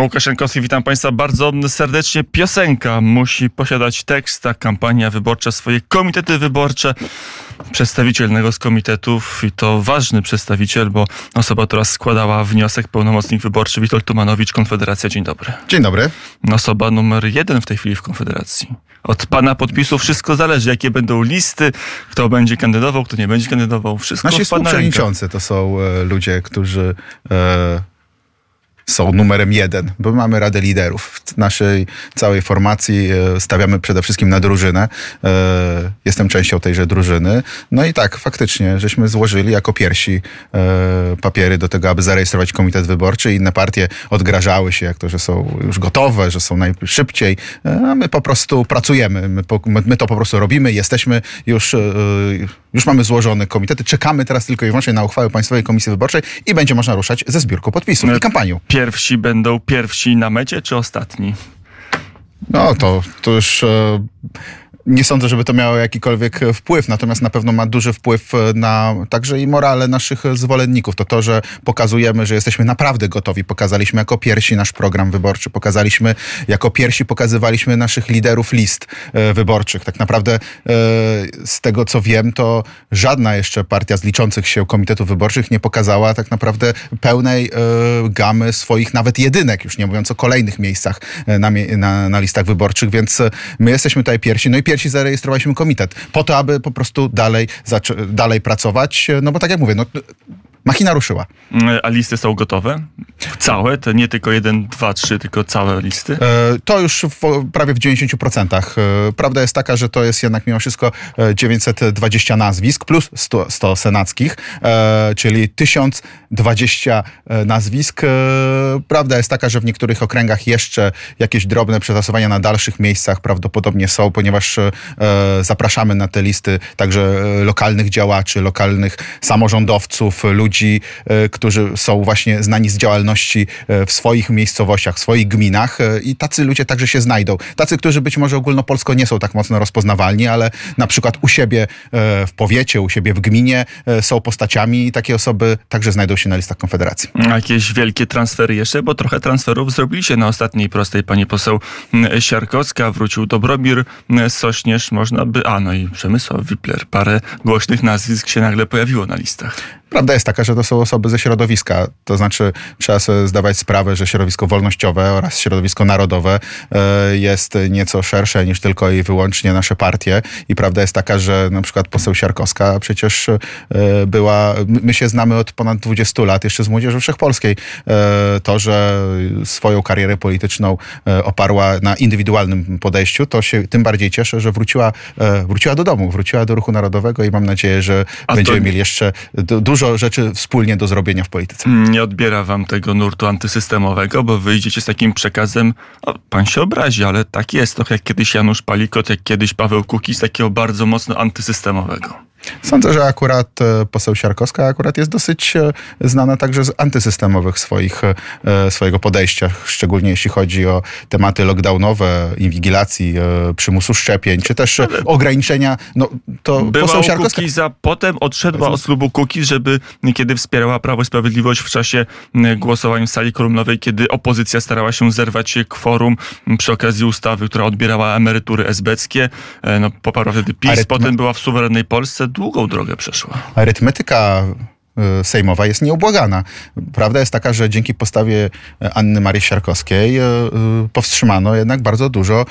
Łukaszenkowski, witam Państwa bardzo serdecznie. Piosenka musi posiadać tekst, a kampania wyborcza, swoje komitety wyborcze. Przedstawiciel jednego z komitetów i to ważny przedstawiciel, bo osoba, która składała wniosek, pełnomocnik wyborczy Witold Tumanowicz, Konfederacja. Dzień dobry. Dzień dobry. Osoba numer jeden w tej chwili w Konfederacji. Od pana podpisu wszystko zależy, jakie będą listy, kto będzie kandydował, kto nie będzie kandydował. Wszystko Nasi współprzewodniczący to są e, ludzie, którzy e, są numerem jeden, bo mamy Radę Liderów. W naszej całej formacji e, stawiamy przede wszystkim na drużynę. E, jestem częścią tejże drużyny. No i tak, faktycznie, żeśmy złożyli jako pierwsi e, papiery do tego, aby zarejestrować komitet wyborczy. Inne partie odgrażały się, jak to, że są już gotowe, że są najszybciej. A my po prostu pracujemy. My, my, to po prostu robimy. Jesteśmy już, już mamy złożone komitety. Czekamy teraz tylko i wyłącznie na uchwałę Państwowej Komisji Wyborczej i będzie można ruszać ze zbiórką podpisów i kampanią. Pierwsi będą pierwsi na mecie, czy ostatni? No to, to już e, nie sądzę, żeby to miało jakikolwiek wpływ, natomiast na pewno ma duży wpływ na także i morale naszych zwolenników. To to, że pokazujemy, że jesteśmy naprawdę gotowi. Pokazaliśmy jako pierwsi nasz program wyborczy, pokazaliśmy jako pierwsi, pokazywaliśmy naszych liderów list e, wyborczych. Tak naprawdę e, z tego, co wiem, to żadna jeszcze partia z liczących się komitetów wyborczych nie pokazała tak naprawdę pełnej e, gamy swoich nawet jedynek, już nie mówiąc o kolejnych miejscach e, na, na, na listach wyborczych, więc e, my jesteśmy tutaj pierwsi. No i pierwsi zarejestrowaliśmy komitet po to, aby po prostu dalej, dalej pracować, no bo tak jak mówię, no, machina ruszyła. Mm, A listy są gotowe? Całe? To nie tylko jeden, dwa, trzy, tylko całe listy? E, To już w, prawie w 90%. E, Prawda jest taka, że to jest jednak mimo wszystko e, 920 nazwisk plus 100, 100 senackich, e, czyli 1020 e, nazwisk. E, Prawda jest taka, że w niektórych okręgach jeszcze jakieś drobne przetasowania na dalszych miejscach prawdopodobnie są, ponieważ e, zapraszamy na te listy także e, lokalnych działaczy, lokalnych samorządowców, ludzi, e, którzy są właśnie znani z działalności e, w swoich miejscowościach, w swoich gminach e, i tacy ludzie także się znajdą. Tacy, którzy być może ogólnopolsko nie są tak mocno rozpoznawalni, ale na przykład u siebie w powiecie, u siebie w gminie są postaciami i takie osoby także znajdą się na listach Konfederacji. Jakieś wielkie transfery jeszcze, bo trochę transferów zrobiliście na ostatniej prostej. Pani poseł Siarkowska, wrócił Dobromir Sośnierz, można by... A, no i Przemysław Wipler. Parę głośnych nazwisk się nagle pojawiło na listach. Prawda jest taka, że to są osoby ze środowiska, to znaczy trzeba sobie zdawać sprawę, że środowisko wolnościowe oraz środowisko narodowe e, jest nieco szersze niż tylko i wyłącznie nasze partie i prawda jest taka, że na przykład poseł Siarkowska przecież e, była, my się znamy od ponad 20 lat, jeszcze z Młodzieży Wszechpolskiej. E, To, że swoją karierę polityczną oparła na indywidualnym podejściu, to się tym bardziej cieszę, że wróciła, wróciła do domu, wróciła do ruchu narodowego i mam nadzieję, że A to- będziemy mieli jeszcze du- dużo rzeczy wspólnie do zrobienia w polityce. Nie odbiera wam tego nurtu antysystemowego, bo wyjdziecie z takim przekazem, o, pan się obrazi, ale tak jest, trochę jak kiedyś Janusz Palikot, jak kiedyś Paweł Kukiz, takiego bardzo mocno antysystemowego. Sądzę, że akurat e, poseł Siarkowska akurat jest dosyć e, znana także z antysystemowych swoich, e, swojego podejścia, szczególnie jeśli chodzi o tematy lockdownowe, inwigilacji, przymusu szczepień, czy też ograniczenia. No, to Była poseł Siarkowska... Kukiza, potem odszedła od klubu Kukiz, żeby kiedy wspierała Prawo i Sprawiedliwość w czasie głosowań w sali kolumnowej, kiedy opozycja starała się zerwać kworum przy okazji ustawy, która odbierała emerytury esbeckie. No, poparła wtedy PiS, Arytme- potem była w suwerennej Polsce, długą drogę przeszła. arytmetyka e, sejmowa jest nieubłagana. Prawda jest taka, że dzięki postawie e, Anny Marii Siarkowskiej e, e, powstrzymano jednak bardzo dużo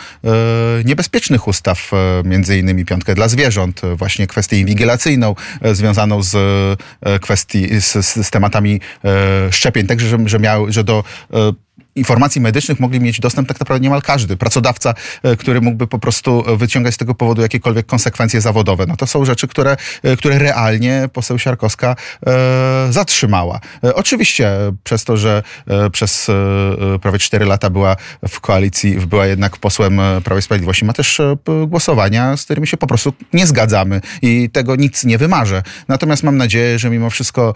niebezpiecznych ustaw, między innymi piątkę dla zwierząt, właśnie kwestię inwigilacyjną związaną z kwestii, z, z, tematami szczepień, także, że, że, miał, że do informacji medycznych mogli mieć dostęp tak naprawdę niemal każdy. Pracodawca, e, który mógłby po prostu e, wyciągać z tego powodu jakiekolwiek konsekwencje zawodowe. No to są rzeczy, które, e, które realnie poseł Siarkowska zatrzymała. Oczywiście przez to, że przez prawie 4 lata była w koalicji, była jednak posłem Prawa i Sprawiedliwości, ma też głosowania, z którymi się po prostu nie zgadzamy i tego nic nie wymarzę. Natomiast mam nadzieję, że mimo wszystko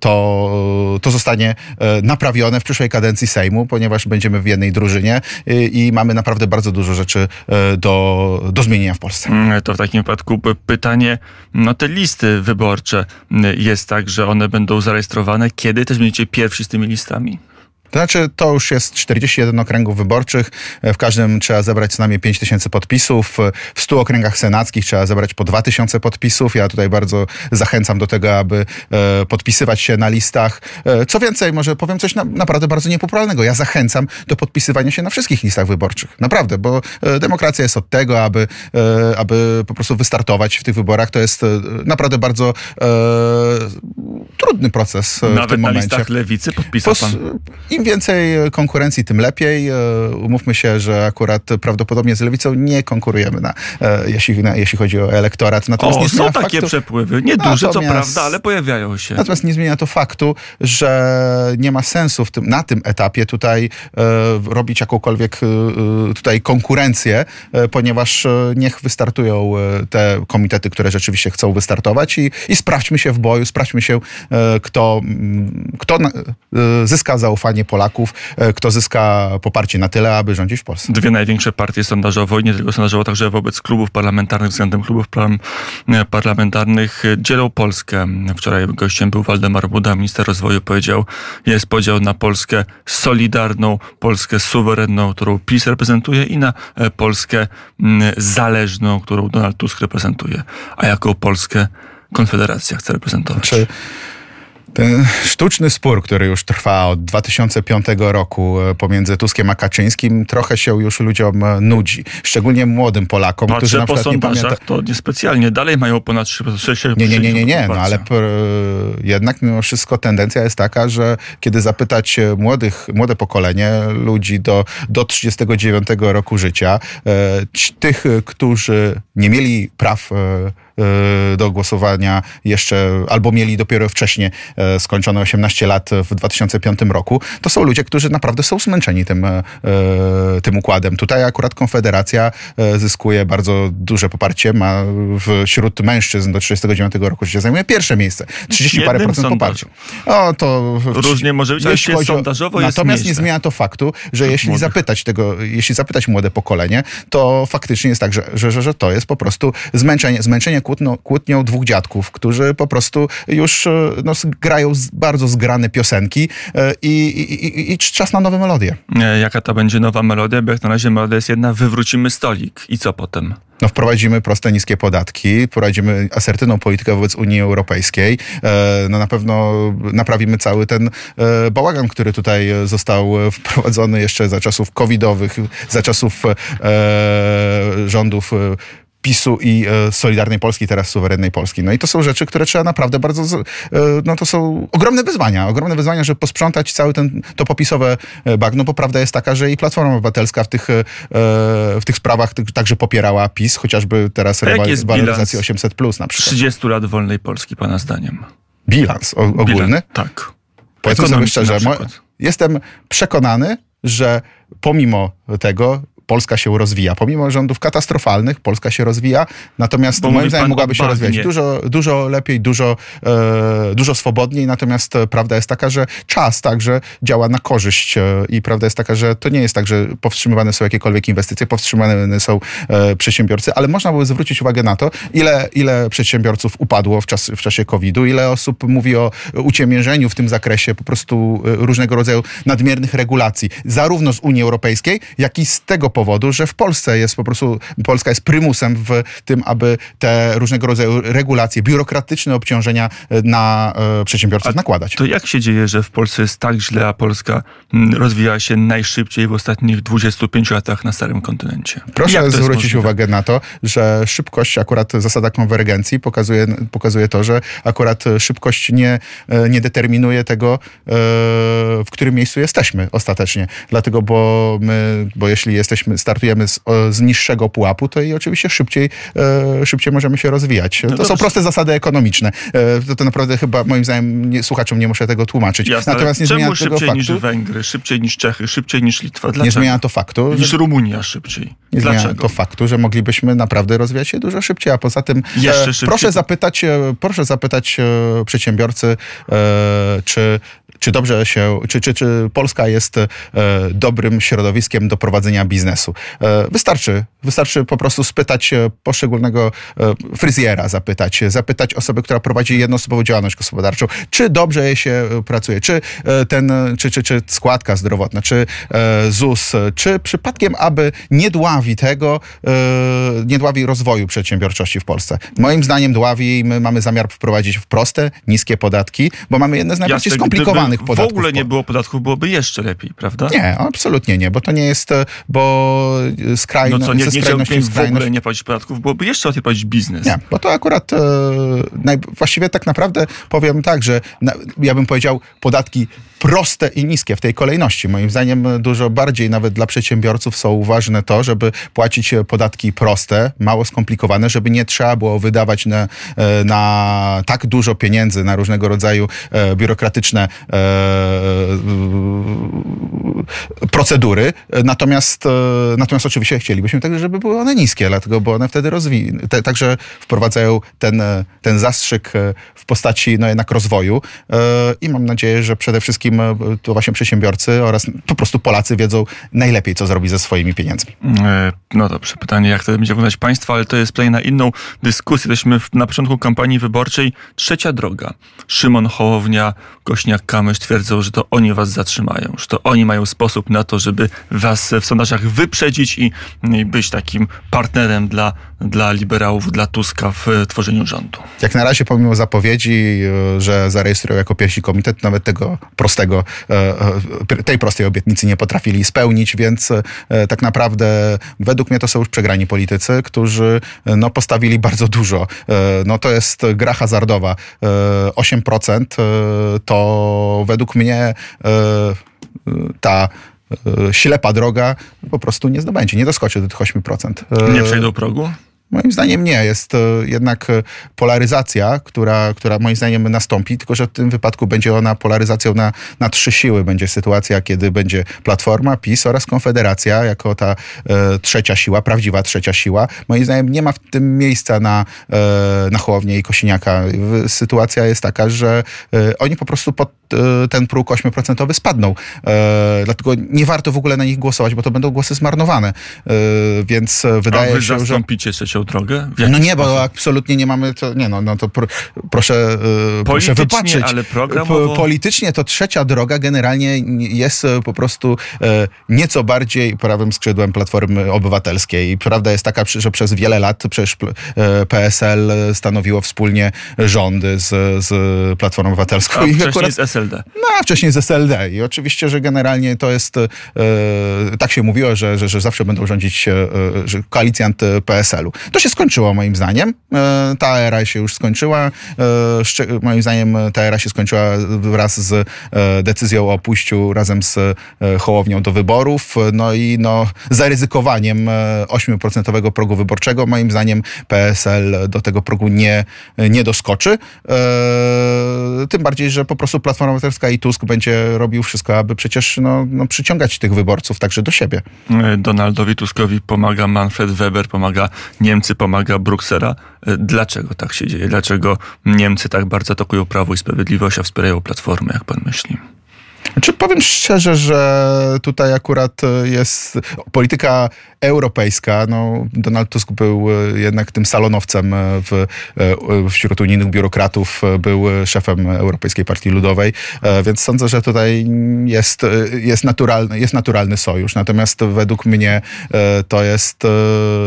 to, to zostanie naprawione w przyszłej kadencji Sejmu, ponieważ będziemy w jednej drużynie i, i mamy naprawdę bardzo dużo rzeczy e, do, do zmienienia w Polsce. Mm, To w takim wypadku pytanie, no te listy wyborcze mm, jest tak, że one będą zarejestrowane. Kiedy też będziecie pierwsi z tymi listami? To znaczy, to już jest 41 okręgów wyborczych. E, w każdym trzeba zebrać co najmniej 5 tysięcy podpisów. E, w 100 okręgach senackich trzeba zebrać po 2 tysiące podpisów. Ja tutaj bardzo zachęcam do tego, aby e, podpisywać się na listach. E, co więcej, może powiem coś na, naprawdę bardzo niepopularnego. Ja zachęcam do podpisywania się na wszystkich listach wyborczych. Naprawdę, bo e, demokracja jest od tego, aby, e, aby po prostu wystartować w tych wyborach. To jest naprawdę bardzo trudny proces Nawet w tym na momencie. listach lewicy podpisał pan? Im więcej konkurencji, tym lepiej. E, umówmy się, że akurat prawdopodobnie z lewicą nie konkurujemy, na, e, jeśli, na, jeśli chodzi o elektorat. Natomiast o, nie są takie faktu, przepływy. Nieduże, co prawda, ale pojawiają się. Natomiast nie zmienia to faktu, że nie ma sensu w tym, na tym etapie tutaj e, robić jakąkolwiek tutaj konkurencję, ponieważ niech wystartują te komitety, które rzeczywiście chcą wystartować i, i sprawdźmy się w boju, sprawdźmy się, kto, kto zyska zaufanie Polaków, e, kto zyska poparcie na tyle, aby rządzić w Polsce. Dwie największe partie sondażowo i nie tylko sondażowo, także wobec klubów parlamentarnych, względem klubów e, parlamentarnych e, dzielą Polskę. Wczoraj gościem był Waldemar Buda, minister rozwoju powiedział, jest podział na Polskę solidarną, Polskę suwerenną, którą PiS reprezentuje i na Polskę zależną, którą Donald Tusk reprezentuje. A jaką Polskę Konfederacja chce reprezentować? Czy ten sztuczny spór, który już trwa od 2005 roku e, pomiędzy Tuskiem a Kaczyńskim, trochę się już ludziom e, nudzi. Szczególnie młodym Polakom, Patrzę którzy na przykład po nie pamiętają. to niespecjalnie. Dalej mają ponad 6 Nie, nie, nie, nie, nie. No ale jednak mimo wszystko tendencja jest taka, że kiedy zapytać młodych, młode pokolenie, ludzi do, do 39 roku życia, e, tych, którzy nie mieli praw E, do głosowania jeszcze, albo mieli dopiero wcześniej e, skończone 18 lat w 2005 roku, to są ludzie, którzy naprawdę są zmęczeni tym, e, tym układem. Tutaj akurat Konfederacja zyskuje bardzo duże poparcie, ma wśród mężczyzn do 39 roku życia zajmuje pierwsze miejsce. 30 parę procent poparcia. O, to Różnie może być, ale chodzi, sondażowo Natomiast nie zmienia to faktu, że jeśli zapytać tego, jeśli zapytać młode pokolenie, to faktycznie jest tak, że, że, że to jest po prostu zmęczenie, zmęczenie kłótną, kłótnią dwóch dziadków, którzy po prostu już e, no, grają bardzo zgrane piosenki e, i, i, i, i czas na nowe melodie. E, jaka to będzie nowa melodia? Bo jak na razie melodia jest jedna, wywrócimy stolik. I co potem? No, wprowadzimy proste, niskie podatki, prowadzimy asertywną politykę wobec Unii Europejskiej. No, na pewno naprawimy cały ten bałagan, który tutaj został wprowadzony jeszcze za czasów covidowych, za czasów rządów PiSu i e, Solidarnej Polski, teraz suwerennej Polski. No i to są rzeczy, które trzeba naprawdę bardzo, e, no to są ogromne wyzwania, ogromne wyzwania, żeby posprzątać cały ten, to popisowe e, bagno, bo prawda jest taka, że i Platforma Obywatelska w tych, w tych sprawach także popierała PiS, chociażby teraz waloryzację 800 plus na przykład. 30 lat wolnej Polski, pana zdaniem? Bilans ogólny? Bilans, tak. Powiedzmy sobie szczerze, jestem przekonany, że pomimo tego Polska się rozwija. Pomimo rządów katastrofalnych, Polska się rozwija, natomiast Bo moim zdaniem mogłaby się rozwijać dużo, dużo lepiej, dużo, e, dużo swobodniej, natomiast prawda jest taka, że czas także działa na korzyść e, i prawda jest taka, że to nie jest tak, że powstrzymywane są jakiekolwiek inwestycje, powstrzymywane są e, przedsiębiorcy, ale można było zwrócić uwagę na to, ile, ile przedsiębiorców upadło w, czas, w czasie COVID-u, ile osób mówi o uciemiężeniu w tym zakresie, po prostu e, różnego rodzaju nadmiernych regulacji, zarówno z Unii Europejskiej, jak i z tego powodu, że w Polsce jest po prostu, Polska jest prymusem w tym, aby te różnego rodzaju regulacje, biurokratyczne obciążenia e, na e, przedsiębiorców a nakładać. To jak się dzieje, że w Polsce jest tak źle, a Polska mm, rozwija się najszybciej w ostatnich 25 latach na starym kontynencie? Proszę zwrócić uwagę na to, że szybkość, akurat zasada konwergencji pokazuje, pokazuje to, że akurat szybkość nie, e, nie determinuje tego, w którym miejscu jesteśmy ostatecznie. Dlatego, bo my, bo jeśli jesteśmy jesteśmy, startujemy z, z niższego pułapu, to i oczywiście szybciej, e, szybciej możemy się rozwijać. No to dobrze. są proste zasady ekonomiczne. E, to, to naprawdę chyba moim zdaniem nie, słuchaczom nie muszę tego tłumaczyć. Jasne, Natomiast nie zmienia tego faktu. niż Węgry, szybciej niż Czechy, szybciej niż Litwa? Dlaczego? Nie zmienia to faktu. Niż. Rumunia szybciej. Nie Dlaczego? zmienia to faktu, że moglibyśmy naprawdę rozwijać się dużo szybciej, a poza tym Jeszcze e, proszę zapytać, e, proszę zapytać e, przedsiębiorcy, e, czy czy dobrze się, czy, czy, czy Polska jest e, dobrym środowiskiem do prowadzenia biznesu. E, wystarczy, wystarczy po prostu spytać poszczególnego e, fryzjera, zapytać, zapytać osoby, która prowadzi jednoosobową działalność gospodarczą, czy dobrze jej się e, pracuje, czy e, ten, czy, czy, czy składka zdrowotna, czy e, ZUS, czy przypadkiem, aby nie dławi tego, nie dławi rozwoju przedsiębiorczości w Polsce. Moim zdaniem dławi i my mamy zamiar wprowadzić w proste, niskie podatki, bo mamy jedne z najbardziej Jasne, skomplikowanych podatków. w ogóle nie było podatków, byłoby jeszcze lepiej, prawda? Nie, absolutnie nie, bo to nie jest, e, bo skrajno, No co, nie, nie chciałbym w skrajność... ogóle nie płacić podatków, byłoby jeszcze łatwiej płacić biznes. Nie, bo to akurat e, naj, właściwie tak naprawdę powiem tak, że na, ja bym powiedział podatki proste i niskie w tej kolejności. Moim zdaniem e, dużo bardziej nawet dla przedsiębiorców są ważne to, żeby płacić e, podatki proste, mało skomplikowane, żeby nie trzeba było wydawać na, e, na tak dużo pieniędzy na różnego rodzaju e, biurokratyczne e, procedury. Natomiast, e, natomiast oczywiście chcielibyśmy także, żeby były one niskie, dlatego, bo one wtedy rozwi- te, także wprowadzają ten, e, ten zastrzyk e, w postaci no, jednak rozwoju E, i mam nadzieję, że przede wszystkim e, to właśnie przedsiębiorcy oraz po prostu Polacy wiedzą najlepiej, co zrobić ze swoimi pieniędzmi. E, No dobrze, pytanie, jak to będzie wyglądać państwo, ale to jest play na inną dyskusję. Jesteśmy na początku kampanii wyborczej. Trzecia droga. Szymon Hołownia, Kośniak-Kamysz twierdzą, że to oni was zatrzymają, że to oni mają sposób na to, żeby was w sondażach wyprzedzić i, i być takim partnerem dla, dla liberałów, dla Tuska w e, tworzeniu rządu. Jak na razie, pomimo zapowiedzi, e, że zarejestrują jako pierwsi komitet, nawet tego prostego, e, tej prostej obietnicy nie potrafili spełnić, więc tak naprawdę według mnie to są już przegrani politycy, którzy no, postawili bardzo dużo. No to jest gra hazardowa. E, 8% e, to według mnie e, ta e, ślepa droga po prostu nie zdobędzie, nie doskoczy do tych 8%. E, Nie przejdą progu? Moim zdaniem nie. Jest e, jednak e, polaryzacja, która, która moim zdaniem nastąpi, tylko że w tym wypadku będzie ona polaryzacją na, na trzy siły. Będzie sytuacja, kiedy będzie Platforma, PiS oraz Konfederacja jako ta e, trzecia siła, prawdziwa trzecia siła. Moim zdaniem nie ma w tym miejsca na, e, na Hołownię i Kosiniaka. Sytuacja jest taka, że e, oni po prostu pod e, ten próg 8% spadną. Dlatego nie warto w ogóle na nich głosować, bo to będą głosy zmarnowane. Więc e, A wydaje wy się, że... zastąpicie drogę? No nie, bo sposób? absolutnie nie mamy to, nie no, no to pr, proszę, yy, proszę Politycznie, wypaczyć. ale programowo? Po- Politycznie to trzecia droga generalnie jest e, po prostu e, nieco bardziej prawym skrzydłem Platformy Obywatelskiej. Prawda jest taka, że przez wiele lat przecież e, PSL stanowiło wspólnie rządy z, z Platformą Obywatelską. A wcześniej akurat- z SLD. no, a wcześniej z SLD. I oczywiście, że generalnie to jest, e, tak się mówiło, że, że, że zawsze będą rządzić że koalicjant PSL-u. To się skończyło moim zdaniem. E, ta era się już skończyła. E, moim zdaniem ta era się skończyła wraz z e, decyzją o pójściu razem z e, Hołownią do wyborów. No i no, zaryzykowaniem e, 8% progu wyborczego. Moim zdaniem PSL do tego progu nie, nie doskoczy. E, tym bardziej, że po prostu Platforma Obywatelska i Tusk będzie robił wszystko, aby przecież no, no, przyciągać tych wyborców także do siebie. E, Donaldowi Tuskowi pomaga Manfred Weber, pomaga Niemcy, pomaga Bruksela. E, Dlaczego tak się dzieje? Dlaczego Niemcy tak bardzo atakują Prawo i Sprawiedliwość, a wspierają Platformę, jak pan myśli? Czy powiem szczerze, że tutaj akurat e, jest polityka europejska. No, Donald Tusk był e, jednak tym salonowcem e, w, wśród unijnych biurokratów, był szefem Europejskiej Partii Ludowej, więc sądzę, że tutaj jest, jest, naturalny, jest naturalny sojusz. Natomiast według mnie to jest,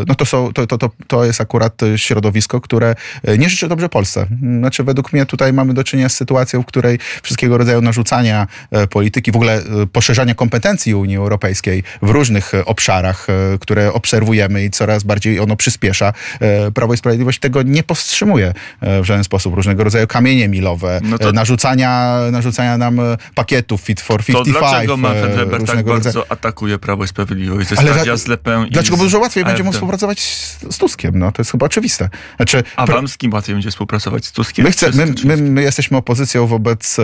no to, są, to, to, to, to jest akurat środowisko, które nie życzy dobrze Polsce. Znaczy według mnie tutaj mamy do czynienia z sytuacją, w której wszystkiego rodzaju narzucania e, polityki, w ogóle e, poszerzania kompetencji Unii Europejskiej w różnych e, obszarach, e, które obserwujemy i coraz bardziej ono przyspiesza. Prawo i Sprawiedliwość tego nie powstrzymuje w żaden sposób. Różnego rodzaju kamienie milowe, No to- narzucania, narzucania nam pakietów Fit for To 55. dlaczego e, Manfred Weber tak rodzaju- bardzo atakuje Prawo i Sprawiedliwość? Ale z Lepę Dlaczego? że łatwiej będzie mu współpracować z, z Tuskiem. No, to jest chyba oczywiste. Znaczy, A wam z kim łatwiej będzie współpracować? Z Tuskiem? My, chce, my, my, my jesteśmy opozycją wobec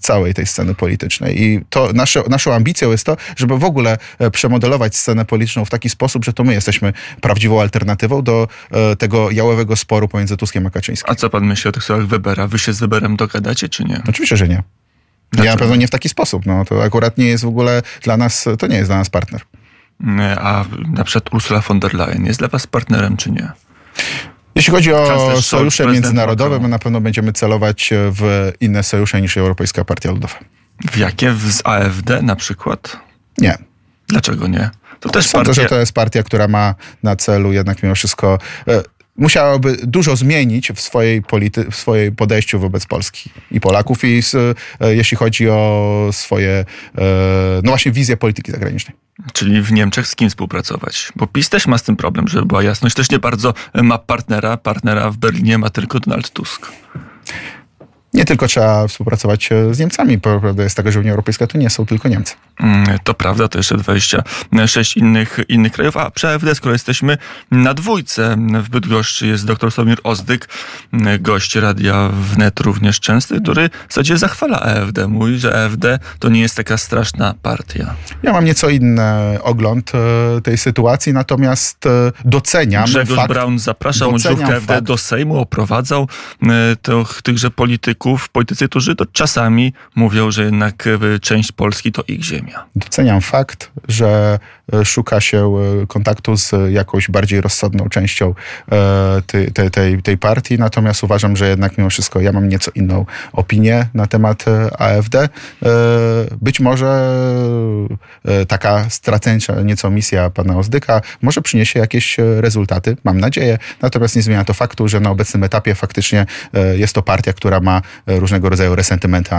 całej tej sceny politycznej i to nasze, naszą ambicją jest to, żeby w ogóle e, przemodelować scenę polityczną w taki sposób, że to my jesteśmy prawdziwą alternatywą do e, tego jałowego sporu pomiędzy Tuskiem a Kaczyńskim. A co pan myśli o tych słowach Webera? Wy się z Weberem dogadacie, czy nie? Oczywiście, że nie. Dlaczego? Ja na pewno nie w taki sposób. No, to akurat nie jest w ogóle dla nas, to nie jest dla nas partner. A na przykład Ursula von der Leyen jest dla was partnerem, czy nie? Jeśli chodzi o sojusze międzynarodowe, my na pewno będziemy celować w inne sojusze niż Europejska Partia Ludowa. W jakie? Z AfD na przykład? Nie. Dlaczego nie? To też Sądzę, partia... że to jest partia, która ma na celu jednak mimo wszystko e, musiałaby dużo zmienić w swojej, polity- w swojej podejściu wobec Polski i Polaków, i z, e, jeśli chodzi o swoje, e, no właśnie, wizję polityki zagranicznej. Czyli w Niemczech z kim współpracować? Bo PiS też ma z tym problem, żeby była jasność. Też nie bardzo ma partnera. Partnera w Berlinie ma tylko Donald Tusk nie tylko trzeba współpracować e, z Niemcami. Prawda jest taka, że Unia Europejska to nie są tylko Niemcy. Mm, to prawda, to jeszcze 26 innych, innych krajów. A przy AfD, skoro jesteśmy na dwójce, w Bydgoszczy jest dr Sławomir Ozdyk, gość radia wnet również częsty, który w zasadzie zachwala AfD. Mówi, że AfD to nie jest taka straszna partia. Ja mam nieco inny ogląd e, tej sytuacji, natomiast e, doceniam Grzegorz fakt, Braun zapraszał młodzieżówkę AfD do Sejmu, oprowadzał tych, tychże polityków politycy, którzy to czasami mówią, że jednak e, część Polski to ich ziemia. Doceniam fakt, że szuka się e, kontaktu z jakąś bardziej rozsądną częścią tej, tej, tej, tej partii, natomiast uważam, że jednak mimo wszystko ja mam nieco inną opinię na temat AfD. Być może taka straceńcza nieco misja pana Ozdyka może przyniesie jakieś rezultaty, mam nadzieję, natomiast nie zmienia to faktu, że na obecnym etapie faktycznie jest to partia, która ma różnego rodzaju resentymenty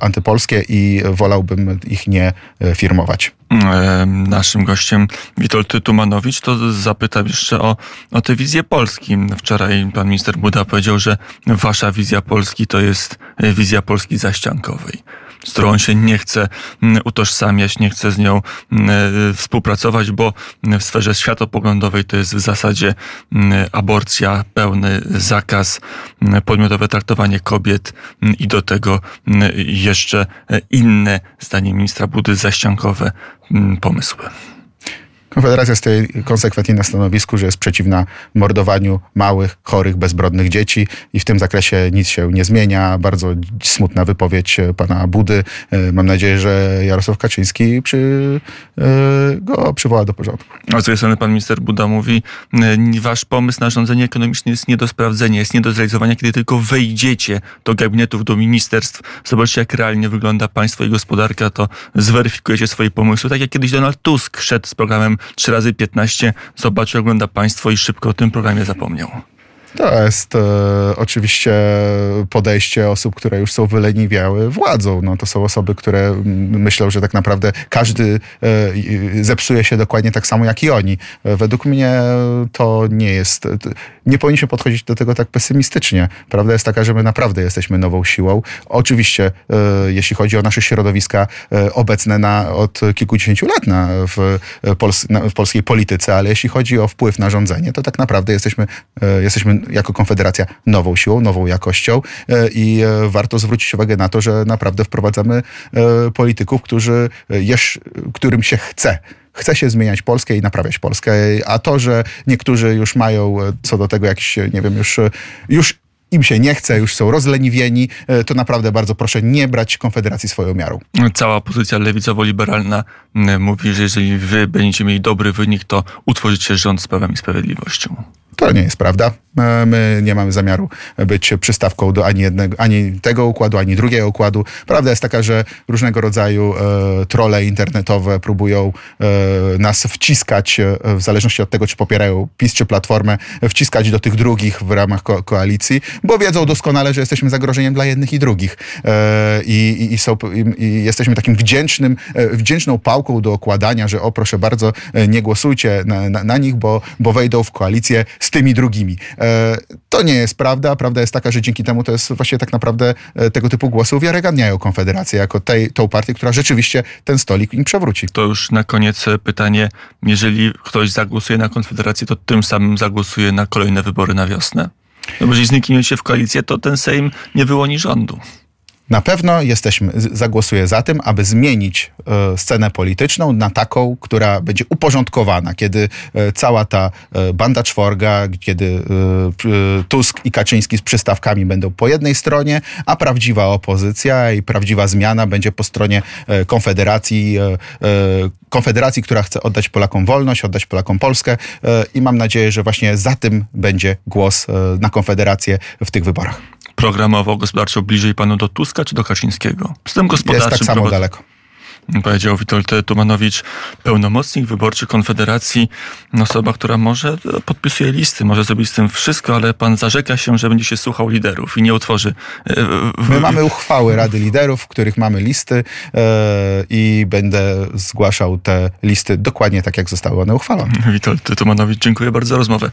antypolskie i wolałbym ich nie e, firmować. Naszym gościem Witold Tumanowicz, to zapytam jeszcze o, o tę wizję Polski. Wczoraj pan minister Buda powiedział, że wasza wizja Polski to jest e, wizja Polski zaściankowej z którą się nie chce mm, utożsamiać, nie chce z nią mm, e, współpracować, bo w sferze światopoglądowej to jest w zasadzie mm, aborcja, pełny zakaz, podmiotowe traktowanie kobiet i do tego jeszcze e, inne, zdaniem ministra Budy, zaściankowe pomysły. Konfederacja stoi konsekwentnie na stanowisku, że jest przeciwna mordowaniu małych, chorych, bezbrodnych dzieci i w tym zakresie nic się nie zmienia. Bardzo smutna wypowiedź e, pana Budy. E, mam nadzieję, że Jarosław Kaczyński przy, e, go przywoła do porządku. A z drugiej strony pan minister Buda mówi, wasz pomysł na rządzenie ekonomiczne jest nie do sprawdzenia, jest nie do zrealizowania, kiedy tylko wejdziecie do gabinetów, do ministerstw, zobaczcie jak realnie wygląda państwo i gospodarka, to zweryfikujecie swoje pomysły. Tak jak kiedyś Donald Tusk szedł z programem 3 razy 15 zobaczy, ogląda państwo i szybko o tym programie zapomniał. To jest e, oczywiście podejście osób, które już są wyleniwiały władzą. No, to są osoby, które myślą, że tak naprawdę każdy e, zepsuje się dokładnie tak samo jak i oni. E, według mnie to nie jest. Nie powinniśmy podchodzić do tego tak pesymistycznie. Prawda jest taka, że my naprawdę jesteśmy nową siłą. Oczywiście, e, jeśli chodzi o nasze środowiska e, obecne na, od kilkudziesięciu lat na, w, Pols na, w polskiej polityce, ale jeśli chodzi o wpływ na rządzenie, to tak naprawdę jesteśmy, e, jesteśmy jako Konfederacja nową siłą, nową jakością e, i e, warto zwrócić uwagę na to, że naprawdę wprowadzamy e, polityków, którzy, którym się chce chce się zmieniać Polskę i naprawiać Polskę. A to, że niektórzy już mają co do tego jakiś, nie wiem, już, już im się nie chce, już są rozleniwieni, to naprawdę bardzo proszę nie brać Konfederacji swoją miarą. Cała pozycja lewicowo-liberalna mówi, że jeżeli wy będziecie mieli dobry wynik, to utworzycie rząd z Prawem i Sprawiedliwością. To nie jest prawda. E, my nie mamy zamiaru być przystawką do ani, jednego, ani tego układu, ani drugiego układu. Prawda jest taka, że różnego rodzaju e, trole internetowe próbują e, nas wciskać, e, w zależności od tego, czy popierają PiS czy Platformę, wciskać do tych drugich w ramach ko koalicji, bo wiedzą doskonale, że jesteśmy zagrożeniem dla jednych i drugich. E, i, i, są, i, I, jesteśmy takim wdzięcznym, wdzięczną pałką do okładania, że o proszę bardzo, nie głosujcie na, na, na nich, bo, bo wejdą w koalicję tymi drugimi. E, to nie jest prawda. Prawda jest taka, że dzięki temu to jest właśnie tak naprawdę e, tego typu głosy uwiarygadniają Konfederację jako tej, tą partię, która rzeczywiście ten stolik im przewróci. To już na koniec pytanie. Jeżeli ktoś zagłosuje na Konfederację, to tym samym zagłosuje na kolejne wybory na wiosnę? No bo jeżeli znikniecie w koalicję, to ten Sejm nie wyłoni rządu. Na pewno jesteśmy, zagłosuję za tym, aby zmienić e, scenę polityczną na taką, która będzie uporządkowana, kiedy e, cała ta e, banda czworga, kiedy Tusk i Kaczyński z przystawkami będą po jednej stronie, a prawdziwa opozycja i prawdziwa zmiana będzie po stronie Konfederacji, Konfederacji, która chce oddać Polakom wolność, oddać Polakom Polskę i mam nadzieję, że właśnie za tym będzie głos na Konfederację w tych wyborach. Programowo, gospodarczo bliżej panu do Tuska czy do Kaczyńskiego? Z tym Jest gospodarczym tak samo prowad- daleko. Powiedział Witold Tumanowicz, pełnomocnik wyborczy Konfederacji, osoba, która może podpisuje listy, może zrobić z tym wszystko, ale pan zarzeka się, że będzie się słuchał liderów i nie utworzy. e, My mamy uchwały Rady Liderów, w których mamy listy e, i będę zgłaszał te listy dokładnie tak, jak zostały one uchwalone. Witold Tumanowicz, dziękuję bardzo za rozmowę.